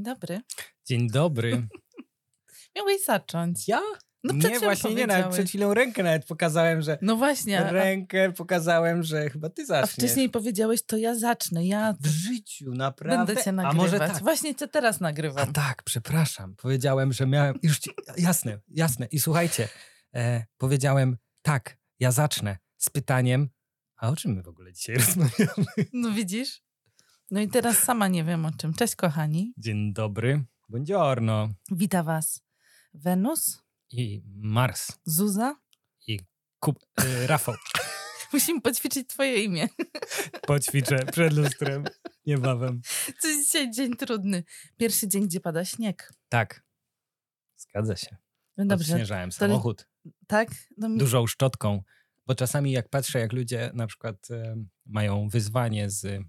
Dzień dobry. Dzień dobry. Miałeś zacząć. Ja? No nie, właśnie nie, nawet przed chwilą rękę nawet pokazałem, że No właśnie. a- rękę pokazałem, że chyba ty A zaczniesz. wcześniej powiedziałeś, to ja zacznę. Ja W życiu, naprawdę. będę cię A nagrywać. może tak? Właśnie cię teraz A nagrywam. tak, przepraszam. Powiedziałem, że miałem. Już ci... Jasne, jasne. I słuchajcie, e, powiedziałem tak, ja zacznę z pytaniem. A o czym my w ogóle dzisiaj rozmawiamy? No widzisz? No i teraz sama nie wiem o czym. Cześć kochani. Dzień dobry. Buongiorno. Wita was Wenus, I Mars. Zuza. I Kub... E, Rafał. Musimy poćwiczyć twoje imię. Poćwiczę przed lustrem. Niebawem. To dzisiaj dzień trudny. Pierwszy dzień, gdzie pada śnieg. Tak. Zgadza się. No dobrze, Odśnieżałem to samochód. tak? No, mi- dużą szczotką, bo czasami jak patrzę, jak ludzie na przykład e, mają wyzwanie z,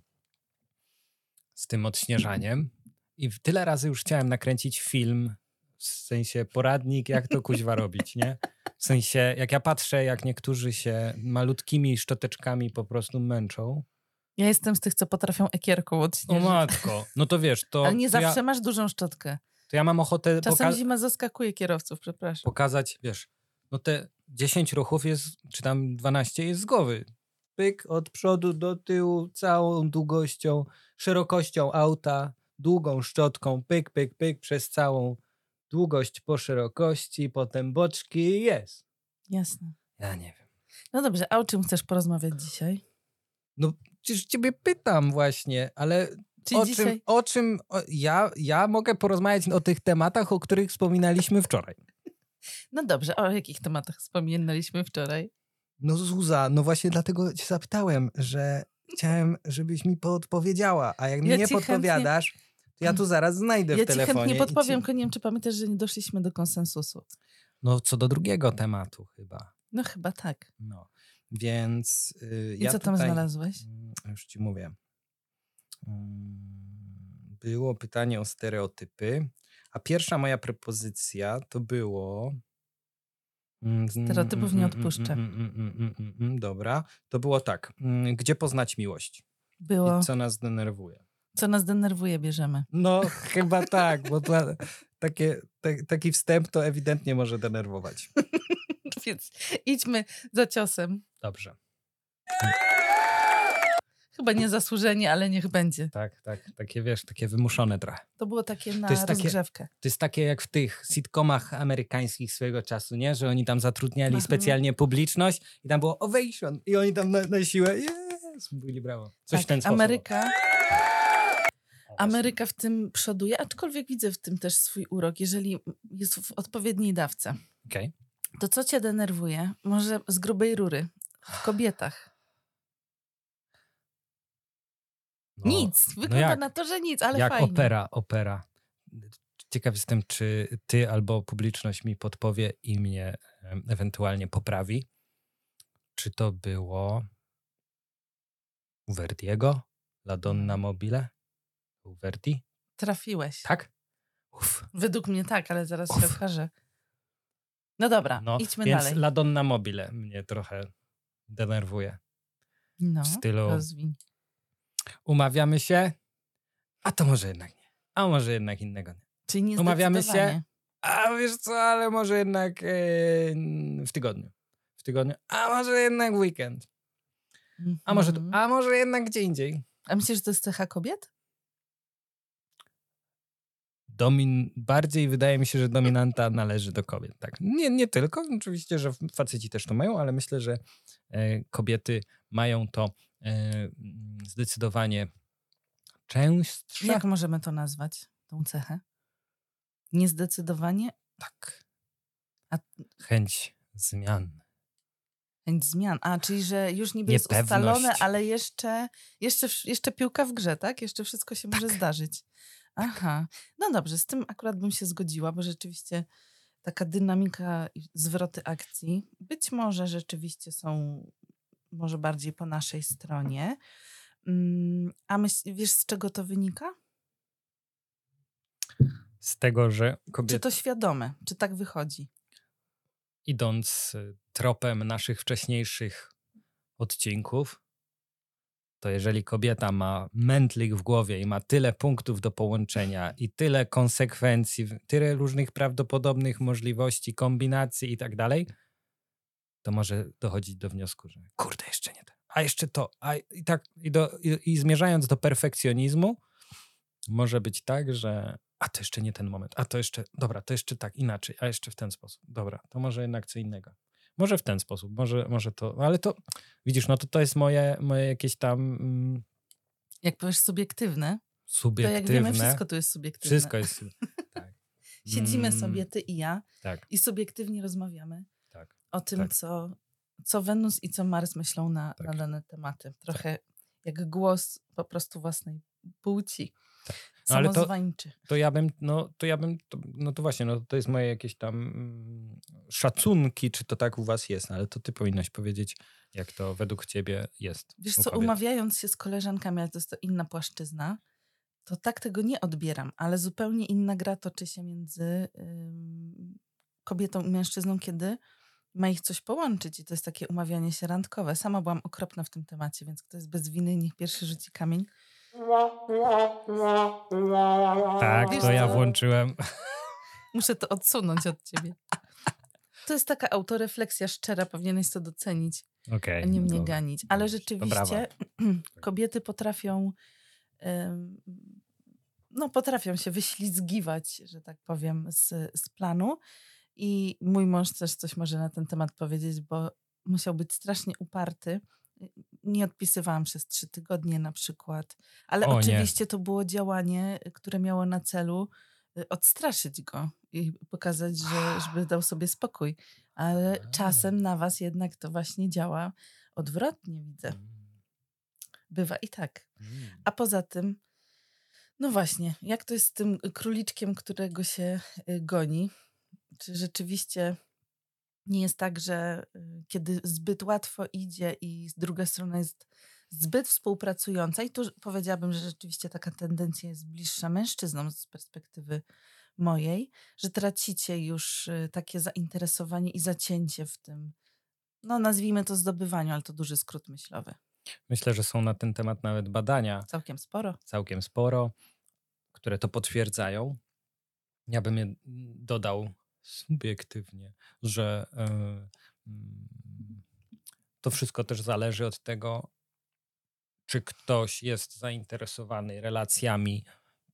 z tym odśnieżaniem i tyle razy już chciałem nakręcić film, w sensie poradnik, jak to kuźwa robić, nie? W sensie, jak ja patrzę, jak niektórzy się malutkimi szczoteczkami po prostu męczą. Ja jestem z tych, co potrafią ekierką O odśnieżyć. matko, no to wiesz, to, Ale nie to, zawsze ja, masz dużą szczotkę. to ja mam ochotę Czasem zima zaskakuje kierowców, przepraszam. pokazać, wiesz, no te 10 ruchów jest, czy tam 12 jest z głowy. Pyk od przodu do tyłu, całą długością, szerokością auta, długą szczotką, pyk, pyk, pyk, przez całą długość po szerokości, potem boczki jest. Jasne. Ja nie wiem. No dobrze, a o czym chcesz porozmawiać dzisiaj? No przecież ciebie pytam właśnie, ale Czyli o dzisiaj... czym, o czym o, ja, ja mogę porozmawiać o tych tematach, o których wspominaliśmy wczoraj. No dobrze, o jakich tematach wspominaliśmy wczoraj? No Zuza, no właśnie dlatego cię zapytałem, że chciałem, żebyś mi podpowiedziała, a jak mi Ja nie ci chętnie- podpowiadasz, to ja tu zaraz znajdę Ja w ci telefonie. chętnie i podpowiem, Ci... tylko nie wiem, czy pamiętasz, że nie doszliśmy do konsensusu. No co do drugiego tematu chyba. No chyba tak. No, więc yy, I ja co tam tutaj, znalazłeś? Mm, Już ci mówię. Mm, Było pytanie o stereotypy, a pierwsza moja propozycja to było... Stereotypów nie odpuszczę. Dobra, to było tak. Mm, Gdzie poznać miłość? Było, I co nas denerwuje? co nas denerwuje, bierzemy. No, chyba tak, bo to, takie, te, taki wstęp to ewidentnie może denerwować. Więc idźmy za ciosem. Dobrze. Chyba niezasłużenie, ale niech będzie. Tak, tak, takie wiesz, takie wymuszone trochę. To było takie na jest takie- rozgrzewkę. To jest takie jak w tych sitcomach amerykańskich swojego czasu, nie? Że oni tam zatrudniali Mhm. specjalnie publiczność i tam było ovation i oni tam na, na siłę yes, byli brawo. Coś tak, w ten sposób. Ameryka. Ameryka w tym przoduje, aczkolwiek widzę w tym też swój urok, jeżeli jest w odpowiedniej dawce. Okej. To co cię denerwuje? Może z grubej rury w kobietach. No, nic. Wygląda jak? na to, że nic, ale jak fajnie. opera, opera. Ciekaw jestem, czy ty albo publiczność mi podpowie i mnie ewentualnie poprawi. Czy to było u Verdiego? La Donna Mobile? U Verdi? Trafiłeś. Tak? Uf. Według mnie tak, ale zaraz się Uf. okaże. No dobra, No, idźmy więc dalej. La Donna Mobile mnie trochę denerwuje. No, w stylu- rozwiń. Umawiamy się, a to może jednak nie. A może jednak innego nie. Czyli nie Umawiamy się? A wiesz co, ale może jednak e, w tygodniu. W tygodniu. A może jednak w weekend. A może, tu, Mhm. a może jednak gdzie indziej. A myślisz, że to jest cecha kobiet? Domin, bardziej wydaje mi się, że dominanta należy do kobiet. Tak. Nie, nie tylko, oczywiście, że faceci też to mają, ale myślę, że e, kobiety mają to mm, zdecydowanie częstsze. Jak możemy to nazwać, tą cechę? Niezdecydowanie Tak. A- Chęć zmian. chęć zmian. A, czyli że już niby jest ustalone, ale jeszcze, jeszcze, jeszcze piłka w grze, tak? Jeszcze wszystko się może zdarzyć. Aha. No dobrze, z tym akurat bym się zgodziła, bo rzeczywiście taka dynamika i zwroty akcji być może rzeczywiście są może bardziej po naszej stronie. Mm, A myśl, wiesz, z czego to wynika? Z tego, że Czy kobiety to świadome? Czy tak wychodzi? idąc y, tropem naszych wcześniejszych odcinków, to jeżeli kobieta ma mętlik w głowie i ma tyle punktów do połączenia i tyle konsekwencji, tyle różnych prawdopodobnych możliwości, kombinacji i tak dalej, to może dochodzić do wniosku, że kurde, jeszcze nie to, a jeszcze to, a i tak, i, do, i, i zmierzając do perfekcjonizmu, może być tak, że a to jeszcze nie ten moment, a to jeszcze, dobra, to jeszcze tak inaczej, a jeszcze w ten sposób, dobra, to może jednak co innego. Może w ten sposób, może, może to, ale to, widzisz, no to to jest moje, moje jakieś tam... Mm, jak powiesz subiektywne, subiektywne. to jak wiemy, wszystko tu jest subiektywne. Wszystko jest, tak. Siedzimy mm, sobie, ty i ja, tak. i subiektywnie rozmawiamy tak. O tym, tak. co, co Wenus i co Mars myślą na, Tak. na dane tematy. Trochę jak głos po prostu własnej płci. No, ale to-. To ja bym, no to ja bym, to, no to właśnie, no to jest moje jakieś tam mm, szacunki, czy to tak u was jest, no, ale to ty powinnaś powiedzieć, jak to według ciebie jest. Wiesz co, kobiet. umawiając się z koleżankami, ale to jest to inna płaszczyzna, to tak tego nie odbieram, ale zupełnie inna gra toczy się między ym, kobietą i mężczyzną, kiedy ma ich coś połączyć i to jest takie umawianie się randkowe. Sama byłam okropna w tym temacie, więc kto jest bez winy, niech pierwszy rzuci kamień. Tak, Wiesz to ja co? włączyłem. Muszę to odsunąć od ciebie. To jest taka autorefleksja szczera, powinieneś to docenić, Okej. a nie mnie dobra. ganić. Ale rzeczywiście kobiety potrafią no potrafią się wyślizgiwać, że tak powiem, z, z planu. I mój mąż też coś może na ten temat powiedzieć, bo musiał być strasznie uparty. Nie odpisywałam przez trzy tygodnie na przykład, ale O nie. oczywiście to było działanie, które miało na celu y, odstraszyć go i pokazać, że, żeby dał sobie spokój. Ale A. czasem na was jednak to właśnie działa odwrotnie, widzę. Bywa i tak. Mm. A poza tym, no właśnie, jak to jest z tym króliczkiem, którego się y, goni? Czy rzeczywiście nie jest tak, że y, kiedy zbyt łatwo idzie i z druga strona jest zbyt współpracująca, i tu powiedziałabym, że rzeczywiście taka tendencja jest bliższa mężczyznom z perspektywy mojej, że tracicie już y, takie zainteresowanie i zacięcie w tym, no nazwijmy to zdobywaniu, ale to duży skrót myślowy. Myślę, że są na ten temat nawet badania Całkiem sporo. całkiem sporo, które to potwierdzają. Ja bym je dodał subiektywnie, że to wszystko też zależy od tego, czy ktoś jest zainteresowany relacjami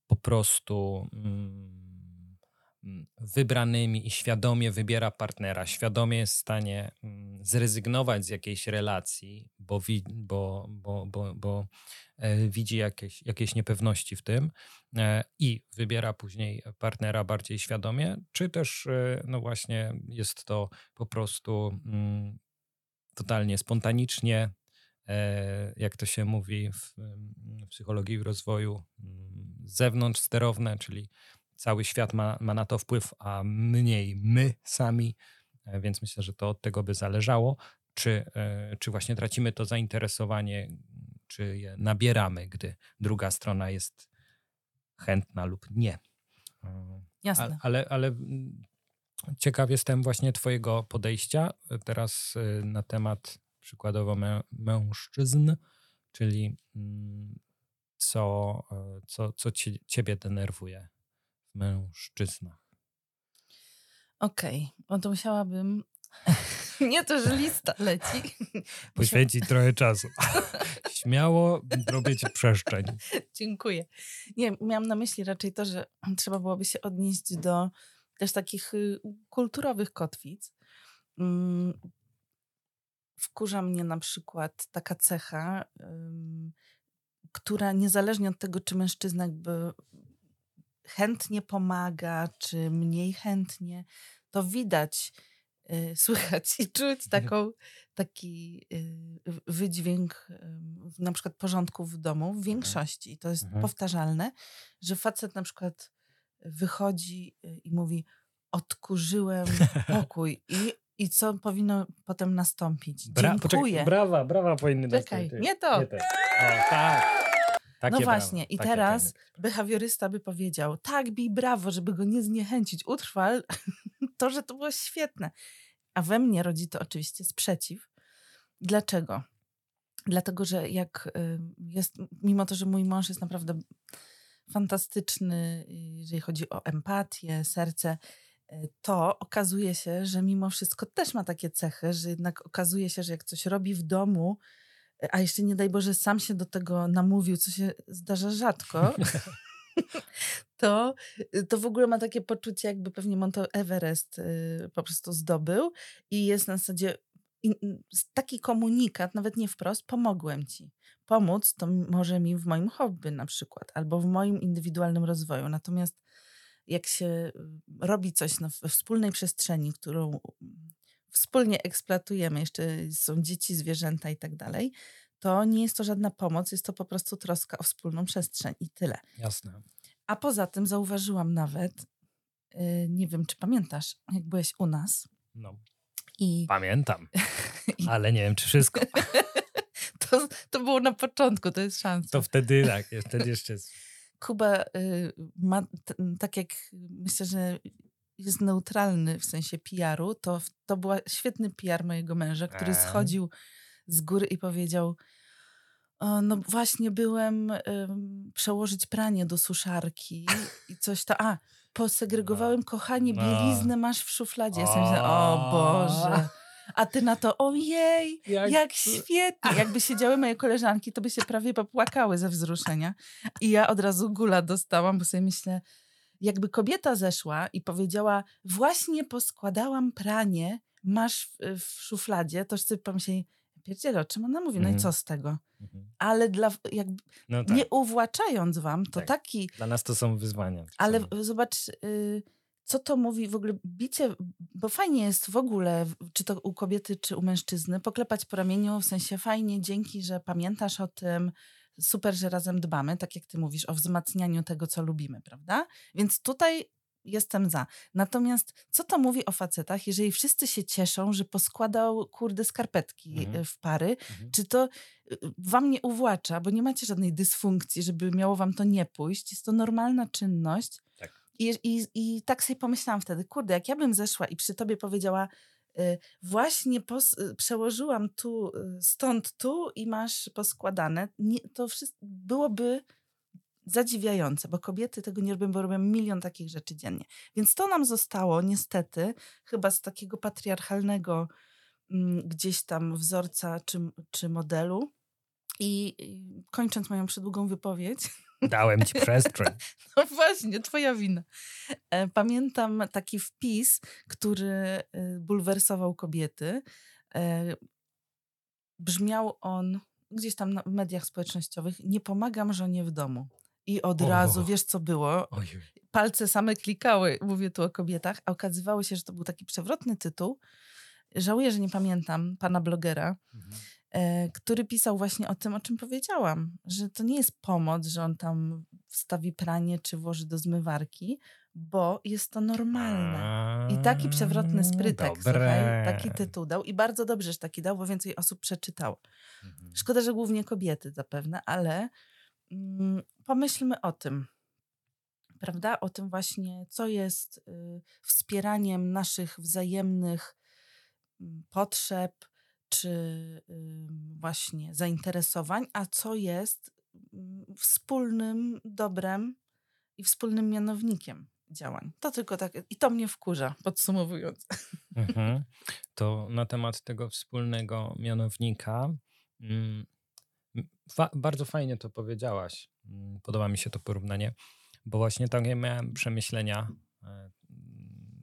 po prostu mm, wybranymi i świadomie wybiera partnera, świadomie jest w stanie mm, zrezygnować z jakiejś relacji, bo, wi- bo, bo, bo, bo e, widzi jakieś, jakieś niepewności w tym e, i wybiera później partnera bardziej świadomie, czy też e, no właśnie jest to po prostu mm, totalnie spontanicznie, jak to się mówi w, w psychologii i rozwoju, mm, z zewnątrz sterowne, czyli cały świat ma, ma na to wpływ, a mniej my sami, E, więc myślę, że to od tego by zależało, czy, e, czy właśnie tracimy to zainteresowanie, czy je nabieramy, gdy druga strona jest chętna lub nie. E, Jasne. a- Ale, ale mm, ciekaw jestem właśnie Twojego podejścia teraz na temat przykładowo mę, mężczyzn, czyli mm, co, co, co cie, Ciebie denerwuje mężczyznach. Okej, no to musiałabym. Nie to, że lista leci. Poświęcić trochę czasu. Śmiało robię Ci przestrzeń. Dziękuję. Nie, miałam na myśli raczej to, że trzeba byłoby się odnieść do też takich y, kulturowych kotwic. Mm, Wkurza mnie na przykład taka cecha, która niezależnie od tego, czy mężczyzna jakby chętnie pomaga, czy mniej chętnie, to widać, y, słychać i czuć taką, taki y, wydźwięk na przykład porządku w domu w większości. I to jest Mhm. powtarzalne, że facet na przykład wychodzi y, i mówi odkurzyłem pokój i, i co powinno potem nastąpić? Bra- Dziękuję. poczekaj, brawa, brawa powinny Czekaj, nastąpić. nie to. Nie te. O, tak. Takie No brawa, właśnie, i takie teraz być. behawiorysta by powiedział, tak, bij brawo, żeby go nie zniechęcić, utrwal to, że to było świetne. A we mnie rodzi to oczywiście sprzeciw. Dlaczego? Dlatego, że jak y, jest, mimo to, że mój mąż jest naprawdę fantastyczny, jeżeli chodzi o empatię, serce, y, to okazuje się, że mimo wszystko też ma takie cechy, że jednak okazuje się, że jak coś robi w domu, a jeszcze nie daj Boże, sam się do tego namówił, co się zdarza rzadko, to, to w ogóle ma takie poczucie, jakby pewnie Monto Everest po prostu zdobył i jest na zasadzie taki komunikat, nawet nie wprost, pomogłem ci. Pomóc to może mi w moim hobby na przykład, albo w moim indywidualnym rozwoju. Natomiast jak się y, robi coś na, we wspólnej przestrzeni, którą wspólnie eksploatujemy, jeszcze są dzieci, zwierzęta i tak dalej, to nie jest to żadna pomoc, jest to po prostu troska o wspólną przestrzeń i tyle. Jasne. A poza tym zauważyłam nawet, yy, nie wiem, czy pamiętasz, jak byłeś u nas. No i... Pamiętam, ale nie wiem, czy wszystko. to, to było na początku, to jest szansa. To wtedy tak, wtedy jeszcze jest. Kuba y, ma, t, tak jak myślę, że jest neutralny w sensie PR-u, to, to był świetny PR mojego męża, który schodził z góry i powiedział no właśnie byłem y, przełożyć pranie do suszarki i coś tam. A, posegregowałem, no. kochanie, no. bieliznę masz w szufladzie. Ja myślę, o Boże. A ty na to, ojej, jak, jak świetnie. Jakby siedziały moje koleżanki, to by się prawie popłakały ze wzruszenia. I ja od razu gula dostałam, bo sobie myślę, jakby kobieta zeszła i powiedziała, właśnie poskładałam pranie, masz w, w szufladzie, to sobie pomyśleli, pierdziele, o czym ona mówi? No i mhm. co z tego? Mhm. Ale dla, jakby, no tak. nie uwłaczając wam, to tak. taki... Dla nas to są wyzwania. Ale zobacz, y, co to mówi w ogóle bicie, bo fajnie jest w ogóle, czy to u kobiety, czy u mężczyzny, poklepać po ramieniu, w sensie fajnie, dzięki, że pamiętasz o tym, super, że razem dbamy, tak jak ty mówisz, o wzmacnianiu tego, co lubimy, prawda? Więc tutaj jestem za. Natomiast co to mówi o facetach, jeżeli wszyscy się cieszą, że poskładał kurde skarpetki mhm. w pary, mhm. czy to y, wam nie uwłacza, bo nie macie żadnej dysfunkcji, żeby miało wam to nie pójść. Jest to normalna czynność. Tak. I, i, I tak sobie pomyślałam wtedy, kurde, jak ja bym zeszła i przy tobie powiedziała, właśnie pos, y, przełożyłam tu, stąd tu i masz poskładane, nie, to wszystko byłoby zadziwiające, bo kobiety tego nie robią, bo robią milion takich rzeczy dziennie. Więc to nam zostało niestety chyba z takiego patriarchalnego mm, gdzieś tam wzorca czy, czy modelu. I, I kończąc moją przedługą wypowiedź. Dałem ci przestrzeń. No właśnie, twoja wina. E, pamiętam taki wpis, który e, bulwersował kobiety. E, brzmiał on gdzieś tam w mediach społecznościowych: Nie pomagam żonie w domu. I od o. razu, wiesz co było? Ojej. Palce same klikały, mówię tu o kobietach, a okazywało się, że to był taki przewrotny tytuł. Żałuję, że nie pamiętam pana blogera, mhm. E, który pisał właśnie o tym, o czym powiedziałam, że to nie jest pomoc, że on tam wstawi pranie czy włoży do zmywarki, bo jest to normalne. I taki przewrotny sprytek, słuchaj, taki tytuł dał. I bardzo dobrze, że taki dał, bo więcej osób przeczytało. Mhm. Szkoda, że głównie kobiety zapewne, ale Mm, pomyślmy o tym, prawda? O tym właśnie, co jest y, wspieraniem naszych wzajemnych mm, potrzeb czy właśnie zainteresowań, a co jest mm, wspólnym dobrem i wspólnym mianownikiem działań. To tylko tak, i to mnie wkurza, podsumowując. Mhm. To na temat tego wspólnego mianownika. Fa bardzo fajnie to powiedziałaś. Mm, podoba mi się to porównanie, bo właśnie takie miałem przemyślenia. E,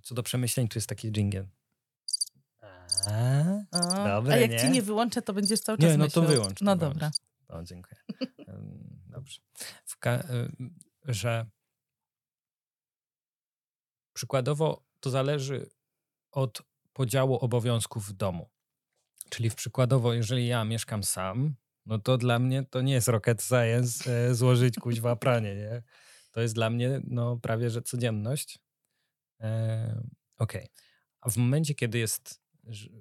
co do przemyśleń, to jest taki dżingiel. A, a jak nie? ci nie wyłączę, to będziesz cały czas Nie, no myślał. to wyłącz. No dobra. O, dziękuję. Dobrze. że przykładowo to zależy od podziału obowiązków w domu. Czyli przykładowo, jeżeli ja mieszkam sam, no to dla mnie to nie jest rocket science e, złożyć kuźwa pranie, nie? To jest dla mnie no prawie, że codzienność. E, Okej. Okay. A w momencie, kiedy jest,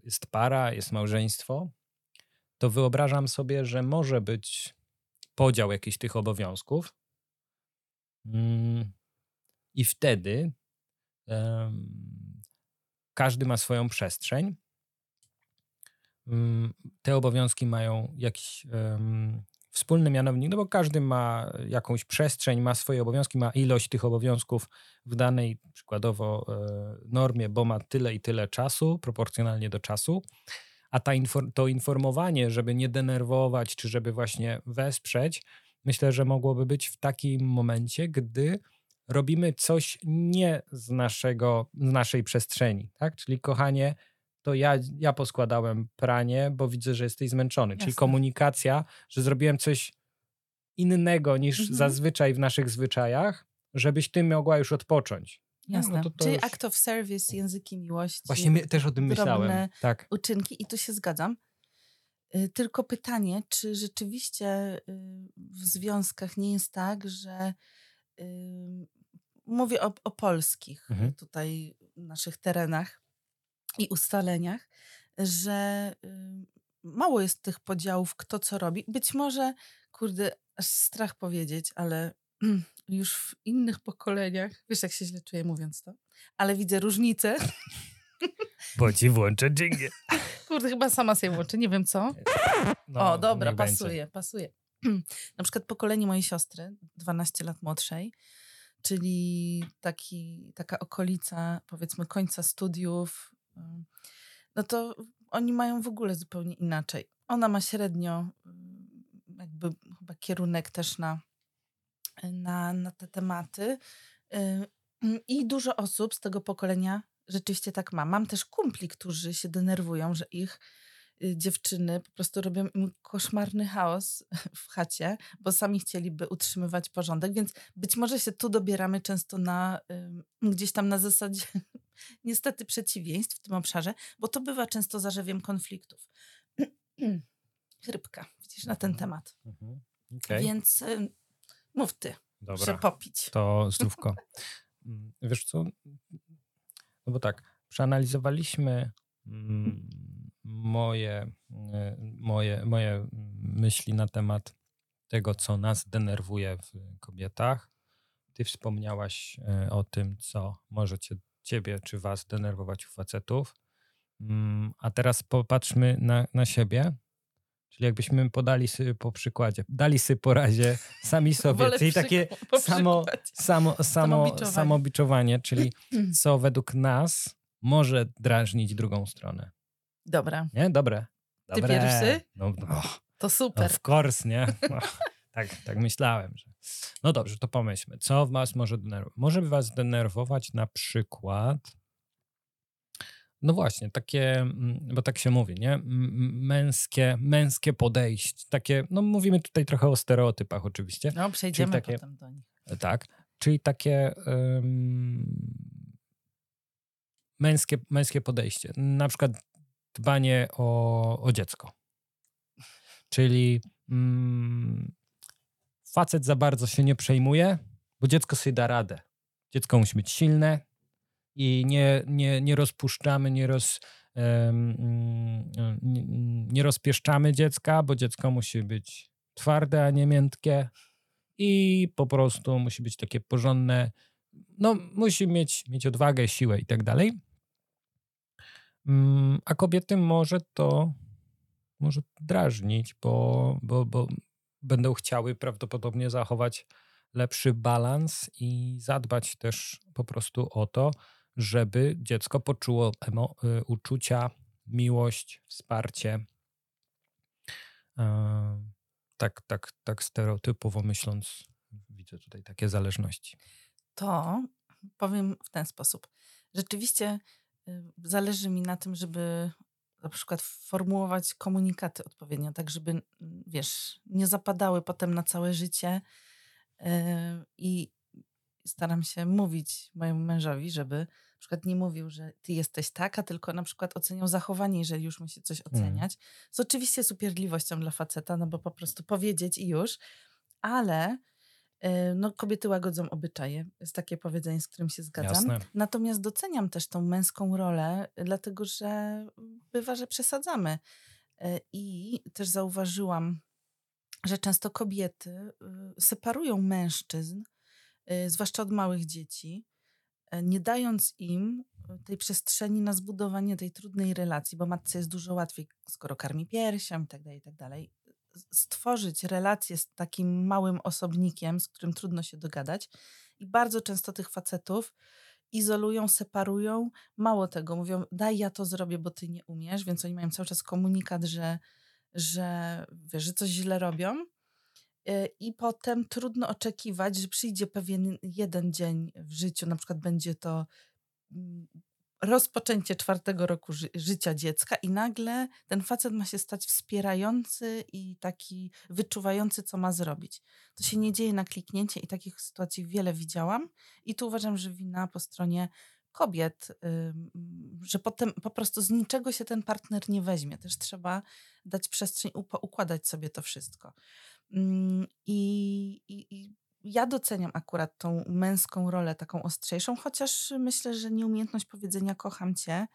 jest para, jest małżeństwo, to wyobrażam sobie, że może być podział jakichś tych obowiązków. Mm, I wtedy każdy ma swoją przestrzeń, mm, te obowiązki mają jakiś wspólny mianownik, no bo każdy ma jakąś przestrzeń, ma swoje obowiązki, ma ilość tych obowiązków w danej przykładowo e, normie, bo ma tyle i tyle czasu, proporcjonalnie do czasu. A ta to informowanie, żeby nie denerwować, czy żeby właśnie wesprzeć, myślę, że mogłoby być w takim momencie, gdy robimy coś nie z, naszego, z naszej przestrzeni, tak? Czyli kochanie, to ja, ja poskładałem pranie, bo widzę, że jesteś zmęczony. Jasne. Czyli komunikacja, że zrobiłem coś innego niż mhm. zazwyczaj w naszych zwyczajach, żebyś ty mogła już odpocząć. No, Jasne. No to, to Czyli już... act of service, języki miłości. Właśnie my, też o tym myślałem. Tak. Uczynki i tu się zgadzam. Y, tylko pytanie, czy rzeczywiście y, w związkach nie jest tak, że mówię o, o polskich mhm. tutaj naszych terenach i ustaleniach, że mało jest tych podziałów, kto co robi. Być może, kurde, aż strach powiedzieć, ale już w innych pokoleniach, wiesz jak się źle czuję mówiąc to, ale widzę różnicę. Bo ci włączę dżingiel. Kurde, chyba sama sobie włączę, nie wiem co. No, o, dobra, pasuje, będzie. pasuje. Na przykład pokolenie mojej siostry, 12 lat młodszej, czyli taki, taka okolica, powiedzmy, końca studiów, no to oni mają w ogóle zupełnie inaczej. Ona ma średnio jakby chyba kierunek też na, na, na te tematy. I dużo osób z tego pokolenia rzeczywiście tak ma. Mam też kumpli, którzy się denerwują, że ich dziewczyny po prostu robią im koszmarny chaos w chacie, bo sami chcieliby utrzymywać porządek, więc być może się tu dobieramy często na gdzieś tam na zasadzie niestety przeciwieństw w tym obszarze, bo to bywa często zarzewiem konfliktów. Chrypka, widzisz, na ten mhm. temat. Mhm. Okay. Więc y, mów ty, Dobra, popić. To zdrówko. Mm, wiesz co, no bo tak, przeanalizowaliśmy mm, moje, e, moje, moje myśli na temat tego, co nas denerwuje w kobietach. Ty wspomniałaś e, o tym, co może cię, ciebie czy was denerwować u facetów. Mm, a teraz popatrzmy na, na siebie. Czyli jakbyśmy podali sobie po przykładzie, dali sobie po razie sami sobie, czyli takie samo, samo, samo, samobiczowanie, czyli co według nas może drażnić drugą stronę. Dobra. Nie? Dobre. Dobre. Ty pierwszy? No, no, to super. Of course, nie? No, tak, tak myślałem. Że... No dobrze, to pomyślmy. Co was może denerwować? Może was denerwować na przykład no właśnie, takie, mm, bo tak się mówi, nie? Męskie, męskie podejście. Takie, no mówimy tutaj trochę o stereotypach oczywiście. No przejdziemy takie, potem do nich. Tak, czyli takie um, męskie, męskie podejście. Na przykład dbanie o, o dziecko. Czyli mm, facet za bardzo się nie przejmuje, bo dziecko sobie da radę. Dziecko musi być silne i nie, nie, nie rozpuszczamy, nie, roz, um, nie, nie rozpieszczamy dziecka, bo dziecko musi być twarde, a nie miętkie i po prostu musi być takie porządne. No, musi mieć, mieć odwagę, siłę i tak dalej. Mm, a kobiety może to może drażnić, bo, bo, bo będą chciały prawdopodobnie zachować lepszy balans i zadbać też po prostu o to, żeby dziecko poczuło emo, y, uczucia, miłość, wsparcie. tak, tak, tak stereotypowo myśląc, widzę tutaj takie zależności. To powiem w ten sposób. Rzeczywiście zależy mi na tym, żeby na przykład formułować komunikaty odpowiednio, tak żeby, wiesz, nie zapadały potem na całe życie. Y, I staram się mówić mojemu mężowi, żeby na przykład nie mówił, że ty jesteś taka, tylko na przykład oceniał zachowanie, jeżeli już musi coś mm. oceniać. Mm. Z oczywiście z upierdliwością dla faceta, no bo po prostu powiedzieć i już, ale no, kobiety łagodzą obyczaje. Jest takie powiedzenie, z którym się zgadzam. Jasne. Natomiast doceniam też tą męską rolę, dlatego że bywa, że przesadzamy. E, I też zauważyłam, że często kobiety y, separują mężczyzn, y, zwłaszcza od małych dzieci, e, nie dając im y, tej przestrzeni na zbudowanie tej trudnej relacji, bo matce jest dużo łatwiej, skoro karmi piersią i tak dalej, i tak dalej. Stworzyć relację z takim małym osobnikiem, z którym trudno się dogadać. I bardzo często tych facetów izolują, separują. Mało tego, mówią, daj ja to zrobię, bo ty nie umiesz, więc oni mają cały czas komunikat, że, że, wiesz, że coś źle robią. Y, I potem trudno oczekiwać, że przyjdzie pewien jeden dzień w życiu, na przykład będzie to mm, rozpoczęcie czwartego roku ży życia dziecka, i nagle ten facet ma się stać wspierający i taki wyczuwający, co ma zrobić. To się nie dzieje na kliknięcie, i takich sytuacji wiele widziałam. I tu uważam, że wina po stronie kobiet, że potem po prostu z niczego się ten partner nie weźmie. Też trzeba dać przestrzeń, układać sobie to wszystko. I, i, I, ja doceniam akurat tą męską rolę, taką ostrzejszą, chociaż myślę, że nieumiejętność powiedzenia kocham cię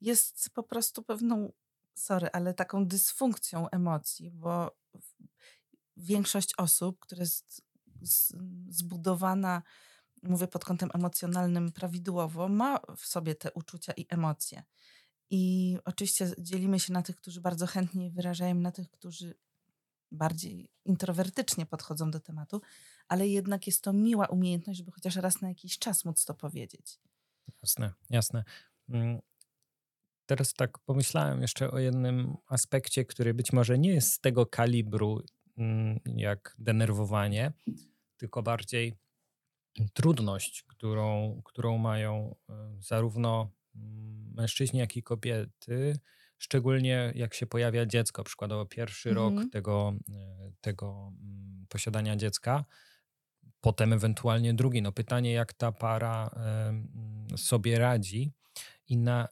jest po prostu pewną, sorry, ale taką dysfunkcją emocji, bo większość osób, która jest zbudowana, mówię pod kątem emocjonalnym, prawidłowo, ma w sobie te uczucia i emocje. I oczywiście dzielimy się na tych, którzy bardzo chętnie wyrażają, na tych, którzy bardziej introwertycznie podchodzą do tematu, ale jednak jest to miła umiejętność, żeby chociaż raz na jakiś czas móc to powiedzieć. Jasne, jasne. Mm, teraz tak pomyślałem jeszcze o jednym aspekcie, który być może nie jest z tego kalibru mm, jak denerwowanie, tylko bardziej trudność, którą, którą mają e, zarówno mm, mężczyźni, jak i kobiety szczególnie jak się pojawia dziecko, przykładowo pierwszy mhm. rok tego, e, tego posiadania dziecka, potem ewentualnie drugi. No pytanie, jak ta para sobie radzi i na,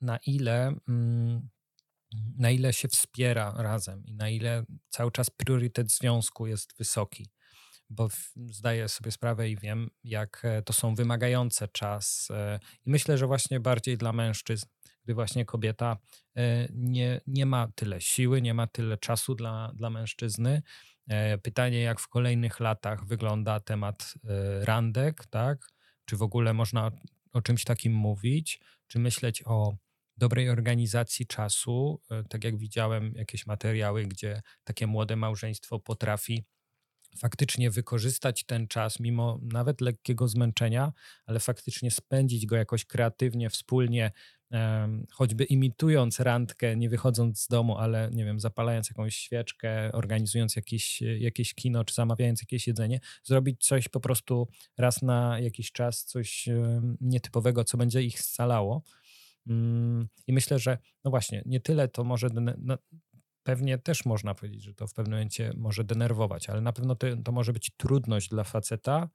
na ile mm, na ile się wspiera razem i na ile cały czas priorytet związku jest wysoki. Bo zdaję sobie sprawę i wiem, jak e, to są wymagające czas. I myślę, że właśnie bardziej dla mężczyzn gdy właśnie kobieta e, nie, nie ma tyle siły, nie ma tyle czasu dla, dla mężczyzny. E, pytanie, jak w kolejnych latach wygląda temat e, randek, tak? Czy w ogóle można o czymś takim mówić? Czy myśleć o dobrej organizacji czasu? Tak jak widziałem jakieś materiały, gdzie takie młode małżeństwo potrafi faktycznie wykorzystać ten czas, mimo nawet lekkiego zmęczenia, ale faktycznie spędzić go jakoś kreatywnie, wspólnie, choćby imitując randkę, nie wychodząc z domu, ale nie wiem, zapalając jakąś świeczkę, organizując jakieś, jakieś kino, czy zamawiając jakieś jedzenie, zrobić coś po prostu raz na jakiś czas, coś nietypowego, co będzie ich scalało. Mm, I myślę, że no właśnie, nie tyle to może pewnie też można powiedzieć, że to w pewnym momencie może denerwować, ale na pewno to, to może być trudność dla faceta,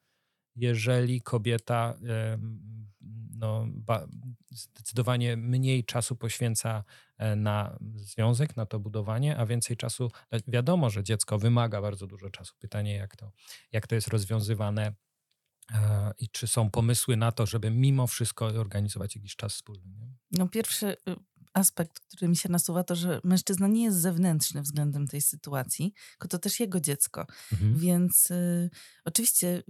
jeżeli kobieta no, zdecydowanie mniej czasu poświęca e, na związek, na to budowanie, a więcej czasu. E, wiadomo, że dziecko wymaga bardzo dużo czasu. Pytanie, jak to, jak to jest rozwiązywane e, i czy są pomysły na to, żeby mimo wszystko organizować jakiś czas wspólny? No pierwszy y, aspekt, który mi się nasuwa, to, że mężczyzna nie jest zewnętrzny względem tej sytuacji, tylko to też jego dziecko. Mhm. Więc y, oczywiście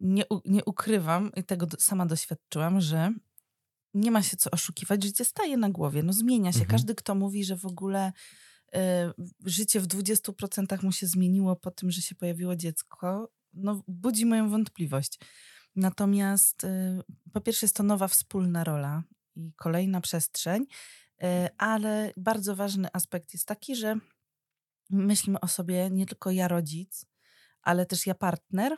nie, nie ukrywam i tego sama doświadczyłam, że nie ma się co oszukiwać, życie staje na głowie, no zmienia się. Mhm. Każdy, kto mówi, że w ogóle y, życie w 20% mu się zmieniło po tym, że się pojawiło dziecko, no budzi moją wątpliwość. Natomiast y, po pierwsze jest to nowa wspólna rola i kolejna przestrzeń, y, ale bardzo ważny aspekt jest taki, że myślimy o sobie nie tylko ja rodzic, ale też ja partner,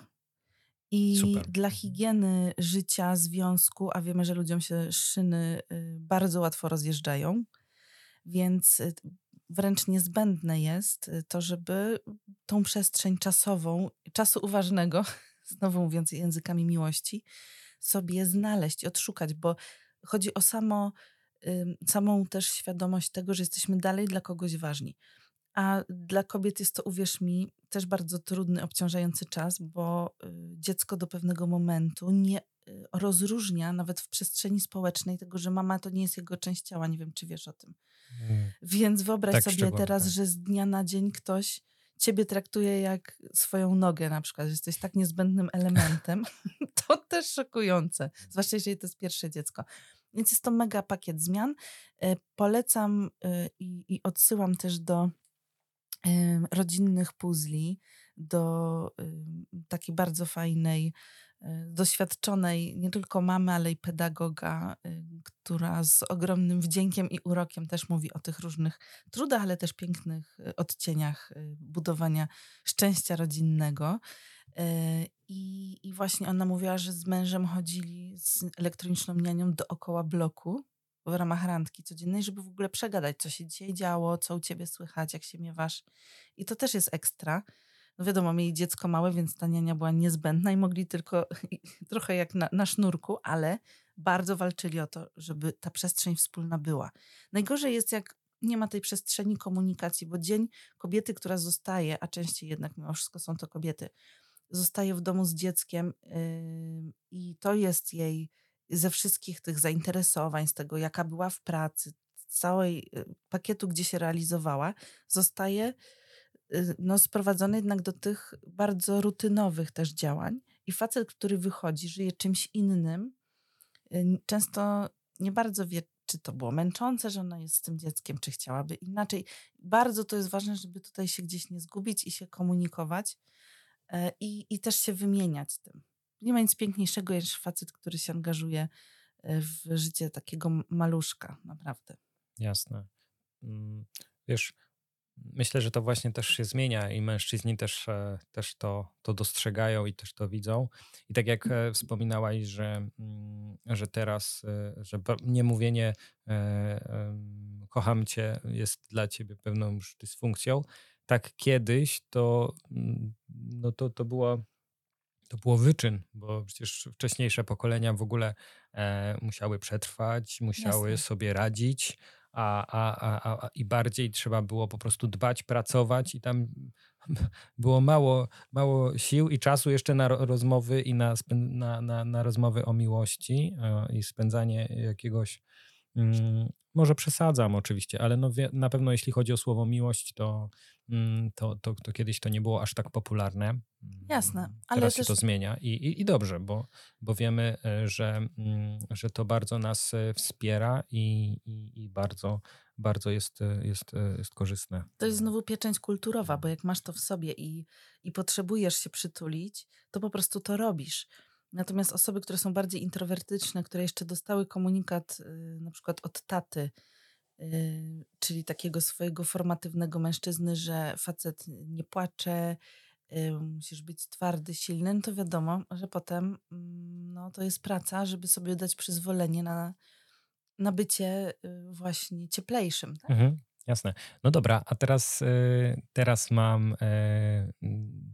i Super. dla higieny życia, związku, a wiemy, że ludziom się szyny y, bardzo łatwo rozjeżdżają, więc y, wręcz niezbędne jest y, to, żeby tą przestrzeń czasową, czasu uważnego, znowu mówiąc językami miłości, sobie znaleźć odszukać, bo chodzi o samo, samą też świadomość tego, że jesteśmy dalej dla kogoś ważni. A dla kobiet jest to, uwierz mi, też bardzo trudny, obciążający czas, bo y, dziecko do pewnego momentu nie y, rozróżnia nawet w przestrzeni społecznej tego, że mama to nie jest jego część ciała. Nie wiem, czy wiesz o tym. Mm. Więc wyobraź tak, sobie teraz, tak. że z dnia na dzień ktoś ciebie traktuje jak swoją nogę na przykład, że jesteś tak niezbędnym elementem. to też szokujące, zwłaszcza jeżeli to jest pierwsze dziecko. Więc jest to mega pakiet zmian. E, polecam e, i, i odsyłam też do rodzinnych puzli, do takiej bardzo fajnej, e, doświadczonej nie tylko mamy, ale i pedagoga, która z ogromnym wdziękiem i urokiem też mówi o tych różnych trudach, ale też pięknych odcieniach budowania szczęścia rodzinnego. I, I właśnie ona mówiła, że z mężem chodzili z elektroniczną nianią dookoła bloku w ramach randki codziennej, żeby w ogóle przegadać, co się dzisiaj działo, co u ciebie słychać, jak się miewasz. I to też jest ekstra. No wiadomo, mieli dziecko małe, więc ta niania była niezbędna i mogli tylko trochę jak na, na sznurku, ale bardzo walczyli o to, żeby ta przestrzeń wspólna była. Najgorzej jest, jak nie ma tej przestrzeni komunikacji, bo dzień kobiety, która zostaje, a częściej jednak mimo wszystko są to kobiety, zostaje w domu z dzieckiem i to jest jej ze wszystkich tych zainteresowań, z tego jaka była w pracy, całej yy, pakietu, gdzie się realizowała, zostaje yy, no, sprowadzony jednak do tych bardzo rutynowych też działań. I facet, który wychodzi, żyje czymś innym, yy, często nie bardzo wie, czy to było męczące, że ona jest z tym dzieckiem, czy chciałaby inaczej. Bardzo to jest ważne, żeby tutaj się gdzieś nie zgubić i się komunikować i, i też się wymieniać tym. Nie ma nic piękniejszego niż facet, który się angażuje e, w życie takiego maluszka, naprawdę. Jasne. Mm, wiesz, myślę, że to właśnie też się zmienia i mężczyźni też, e, też to, to dostrzegają i też to widzą. I tak jak wspominałaś, że, mm, że teraz, że nie mówienie kocham cię jest dla ciebie pewną już dysfunkcją, tak kiedyś to, mm, no to, to było to było wyczyn, bo przecież wcześniejsze pokolenia w ogóle e, musiały przetrwać, musiały Jasne. sobie radzić, a, a, a, a, i bardziej trzeba było po prostu dbać, pracować i tam było mało, mało sił i czasu jeszcze na rozmowy i na, na, na, na rozmowy o miłości e, i spędzanie jakiegoś mm, może przesadzam oczywiście, ale no na pewno jeśli chodzi o słowo miłość, to, to, to, to kiedyś to nie było aż tak popularne. Jasne, mm, ale Teraz też... się to zmienia i, i, i, dobrze, bo, bo wiemy, e, że, mm, że to bardzo nas e, wspiera i, i, i bardzo, bardzo jest, e, jest, jest korzystne. To jest znowu pieczęć kulturowa, bo jak masz to w sobie i, i potrzebujesz się przytulić, to po prostu to robisz. Natomiast osoby, które są bardziej introwertyczne, które jeszcze dostały komunikat y, na przykład od taty, czyli takiego swojego formatywnego mężczyzny, że facet nie płacze, y, musisz być twardy, silny, no to wiadomo, że potem mm, no, to jest praca, żeby sobie dać przyzwolenie na, na bycie właśnie cieplejszym. Tak? Mhm. Jasne. No dobra, a teraz, y, teraz mam y,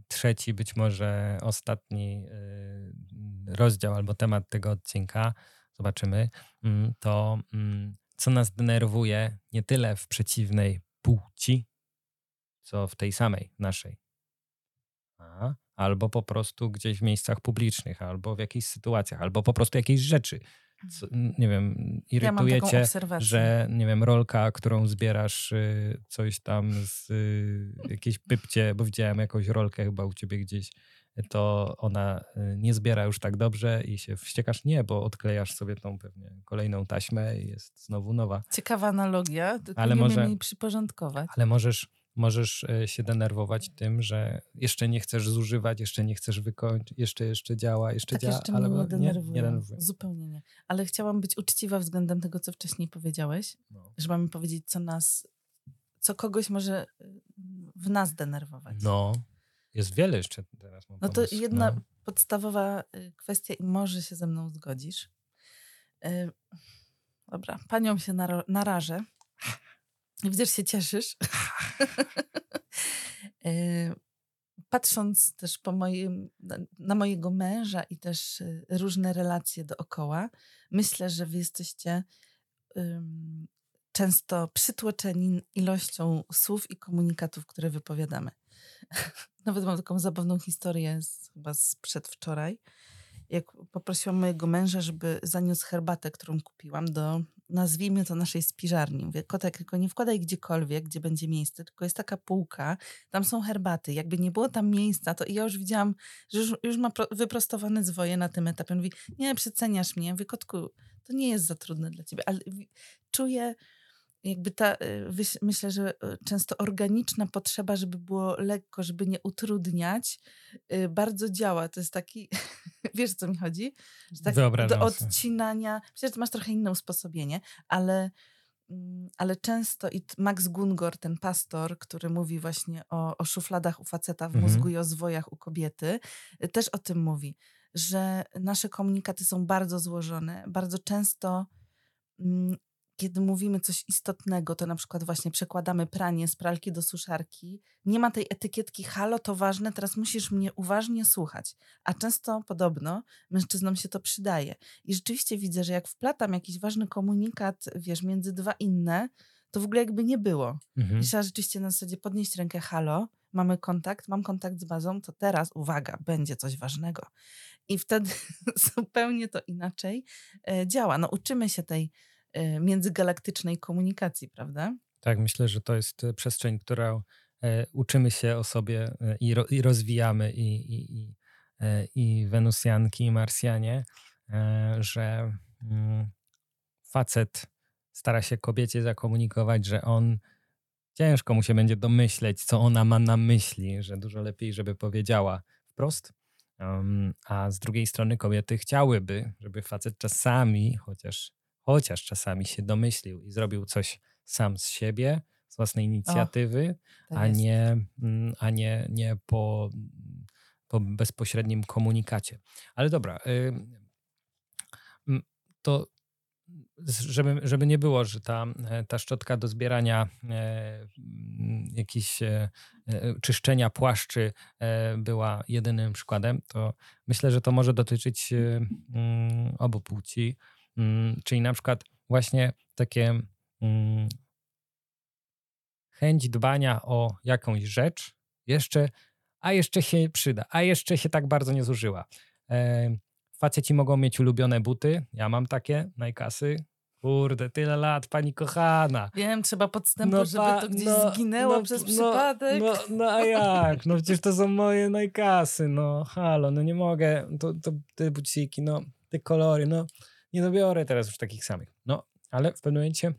trzeci, być może ostatni y, rozdział albo temat tego odcinka. Zobaczymy. Mm, to mm, co nas denerwuje nie tyle w przeciwnej płci, co w tej samej naszej. A, albo po prostu gdzieś w miejscach publicznych, albo w jakichś sytuacjach, albo po prostu jakieś rzeczy co, nie wiem, irytuje ja cię, że nie wiem, rolka, którą zbierasz y, coś tam z y, jakiejś pypcie, bo widziałem jakąś rolkę chyba u ciebie gdzieś, to ona y, nie zbiera już tak dobrze i się wściekasz? Nie, bo odklejasz sobie tą pewnie kolejną taśmę i jest znowu nowa. Ciekawa analogia, tylko ale nie może, jej przyporządkować. Ale możesz możesz e, się denerwować tym, że jeszcze nie chcesz zużywać, jeszcze nie chcesz wykończyć, jeszcze jeszcze działa, jeszcze tak działa, jeszcze ale nie, denerwuje. nie denerwuje. Zupełnie nie. Ale chciałam być uczciwa względem tego, co wcześniej powiedziałeś, no. że mamy powiedzieć, co nas, co kogoś może y, w nas denerwować. No, jest wiele jeszcze teraz. no to jedna no. podstawowa y, kwestia i może się ze mną zgodzisz. Y, dobra, panią się narażę. Widzę, że się cieszysz. E, patrząc też po moim, na mojego męża i też różne relacje dookoła, myślę, że wy jesteście często przytłoczeni ilością słów i komunikatów, które wypowiadamy. Nawet mam taką zabawną historię z, chyba z przedwczoraj. jak poprosiłam mojego męża, żeby zaniósł herbatę, którą kupiłam do, nazwijmy to naszej spiżarni. Mówię, kotek, tylko nie wkładaj gdziekolwiek, gdzie będzie miejsce, tylko jest taka półka, tam są herbaty. Jakby nie było tam miejsca, to ja już widziałam, że już, już ma wyprostowane zwoje na tym etapie. On mówi, nie, przeceniasz mnie. Ja mówię, kotku, to nie jest za trudne dla ciebie, ale czuję jakby ta, y, myślę, że y, często organiczna potrzeba, żeby było lekko, żeby nie utrudniać, y, bardzo działa. To jest taki, wiesz co mi chodzi? Że tak do odcinania. Myślę, że masz trochę inne usposobienie, ale, mm, ale często i Max Gungor, ten pastor, który mówi właśnie o, o szufladach u faceta w mhm. mózgu i o zwojach u kobiety, też o tym mówi, że nasze komunikaty są bardzo złożone, bardzo często mm, kiedy mówimy coś istotnego, to na przykład właśnie przekładamy pranie z pralki do suszarki, nie ma tej etykietki halo, to ważne, teraz musisz mnie uważnie słuchać. A często podobno mężczyznom się to przydaje. I rzeczywiście widzę, że jak wplatam jakiś ważny komunikat, wiesz, między dwa inne, to w ogóle jakby nie było. Mhm. I trzeba rzeczywiście na zasadzie podnieść rękę halo, mamy kontakt, mam kontakt z bazą, to teraz, uwaga, będzie coś ważnego. I wtedy zupełnie to inaczej e, działa. No uczymy się tej międzygalaktycznej komunikacji, prawda? Tak, myślę, że to jest y, przestrzeń, którą e, uczymy się o sobie e, i, i rozwijamy i, i, i, e, Wenusjanki, i Marsjanie, że mm, facet stara się kobiecie zakomunikować, że on ciężko mu się będzie domyśleć, co ona ma na myśli, że dużo lepiej, żeby powiedziała wprost. A z drugiej strony kobiety chciałyby, żeby facet czasami, chociaż chociaż czasami się domyślił i zrobił coś sam z siebie, z własnej inicjatywy, o, a, nie, mm, a nie, nie po, po bezpośrednim komunikacie. Ale dobra, to żeby, żeby nie było, że ta, ta szczotka do zbierania e, jakichś e, e, czyszczenia płaszczy e, była jedynym przykładem, to myślę, że to może dotyczyć e, obu płci. Mm, czyli na przykład właśnie takie mm, chęć dbania o jakąś rzecz jeszcze, a jeszcze się przyda, a jeszcze się tak bardzo nie zużyła. E, faceci mogą mieć ulubione buty, ja mam takie, najkasy, Kurde, tyle lat, pani kochana. Wiem, trzeba podstępu, no, żeby to gdzieś no, zginęło no, przez no, przypadek. No, no, a jak? No przecież to są moje najkasy, no halo, no nie mogę, to, to te buciki, no te kolory, no nie dobiorę teraz już takich samych. No, ale w pewnym momencie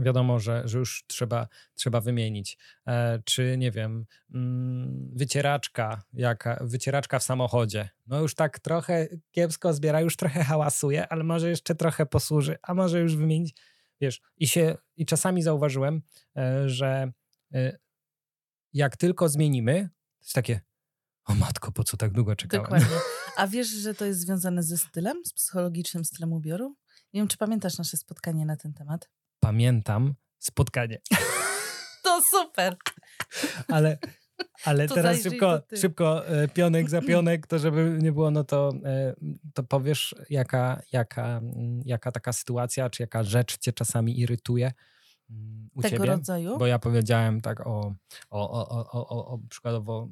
wiadomo, że, że już trzeba, trzeba wymienić. E, czy nie wiem, mm, wycieraczka, jaka, wycieraczka w samochodzie. No już tak trochę kiepsko zbiera, już trochę hałasuje, ale może jeszcze trochę posłuży, a może już wymienić. Wiesz, i się, i czasami zauważyłem, e, że e, jak tylko zmienimy, to jest takie, o matko, po co tak długo czekałem? Dokładnie. A wiesz, że to jest związane ze stylem, z psychologicznym stylem ubioru? Nie wiem, czy pamiętasz nasze spotkanie na ten temat? Pamiętam spotkanie. To super. Ale, ale to teraz szybko, szybko e, pionek za pionek, to żeby nie było, no to, e, to powiesz, jaka, jaka, jaka taka sytuacja, czy jaka rzecz cię czasami irytuje mm, u Tego ciebie? rodzaju? Bo ja powiedziałem tak o, o, o, o, o, o przykładowo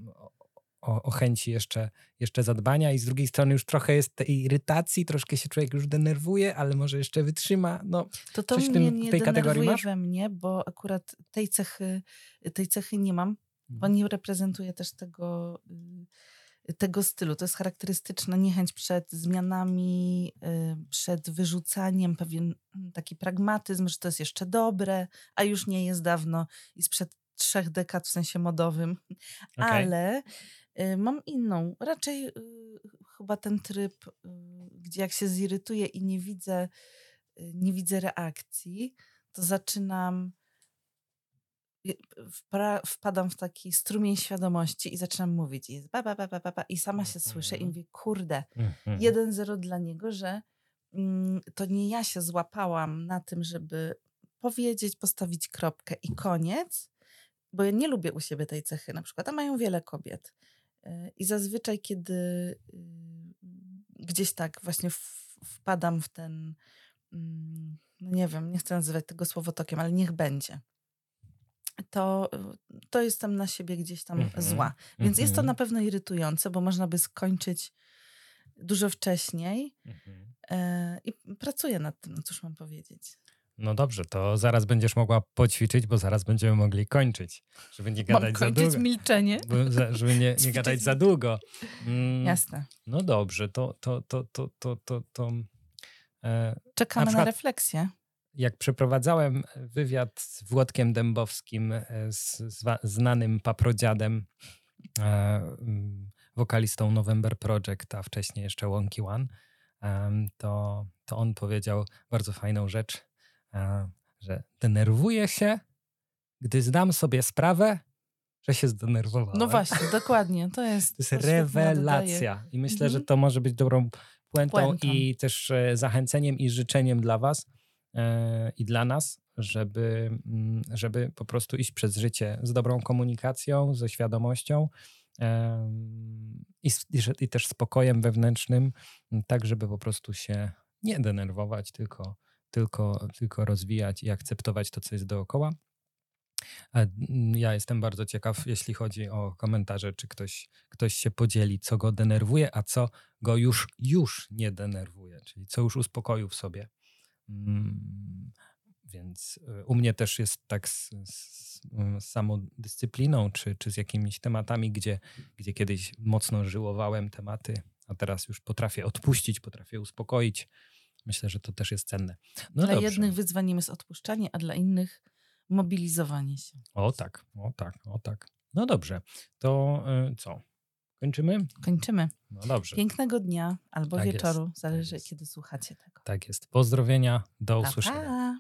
o, o, chęci jeszcze, jeszcze zadbania i z drugiej strony już trochę jest tej irytacji, troszkę się człowiek już denerwuje, ale może jeszcze wytrzyma. No, to to coś mnie tym, nie tej kategorii masz? we mnie, bo akurat tej cechy, tej cechy nie mam, bo mhm. nie reprezentuję też tego, y, tego stylu. To jest charakterystyczna niechęć przed zmianami, y, przed wyrzucaniem, pewien taki pragmatyzm, że to jest jeszcze dobre, a już nie jest dawno i sprzed trzech dekad w sensie modowym. Okay. Ale mam inną, raczej y, chyba ten tryb, y, gdzie jak się zirytuję i nie widzę, nie widzę reakcji, to zaczynam, wpadam w taki strumień świadomości i zaczynam mówić i, ba, ba, ba, ba, ba, i sama się słyszę i mhm. mówię, kurde, mhm. jeden zero dla niego, że mm, to nie ja się złapałam na tym, żeby powiedzieć, postawić kropkę i koniec, bo ja nie lubię u siebie tej cechy na przykład, a mają wiele kobiet. E, I zazwyczaj, kiedy y, gdzieś tak właśnie wpadam w ten, mm, no nie wiem, nie chcę nazywać tego słowotokiem, ale niech będzie. To, to jestem na siebie gdzieś tam mm -hmm. zła. Więc mm -hmm. jest to mhm. na pewno irytujące, bo można by skończyć dużo wcześniej Mhm. e, i pracuję nad tym, no cóż mam powiedzieć. No dobrze, to zaraz będziesz mogła poćwiczyć, bo zaraz będziemy mogli kończyć, żeby nie Mam gadać za kończyć długo. milczenie? Bo za- Żeby nie, nie gadać za długo. Mm, Jasne. No dobrze, to, to, to, to, to, to, to e, Czekamy na, przykład- refleksję. jak przeprowadzałem wywiad z Włodkiem Dębowskim, e, z, zwa- znanym paprodziadem, e, mm, wokalistą November Project, a wcześniej jeszcze Wonky One, to, to on powiedział bardzo fajną rzecz, że denerwuję się, gdy zdam sobie sprawę, że się zdenerwowałem. No właśnie, dokładnie. To jest, To jest rewelacja. I myślę, że Mhm. to może być dobrą puentą Puentą. i też e, zachęceniem i życzeniem dla Was e, i dla nas, żeby, mm, żeby po prostu iść przez życie z dobrą komunikacją, ze świadomością em, i, i, że- też spokojem wewnętrznym, tak żeby po prostu się nie denerwować, tylko, tylko, tylko rozwijać i akceptować to, co jest dookoła. A, mm, Ja jestem bardzo ciekaw, jeśli chodzi o komentarze, czy ktoś, ktoś się podzieli, co go denerwuje, a co go już, już nie denerwuje, czyli co już uspokoił w sobie. Mm, Więc y, u mnie też jest tak z, z, z samodyscypliną, czy, czy z jakimiś tematami, gdzie, gdzie kiedyś mocno żyłowałem tematy, a teraz już potrafię odpuścić, potrafię uspokoić. Myślę, że to też jest cenne. No dla dobrze. jednych wyzwaniem jest odpuszczanie, a dla innych mobilizowanie się. O tak, o tak, o tak. No dobrze, to y, co? Kończymy? Kończymy. No dobrze, Pięknego dnia albo Tak jest, wieczoru, tak zależy jest. kiedy słuchacie tego. tak jest. Pozdrowienia, do Pa, usłyszenia. pa.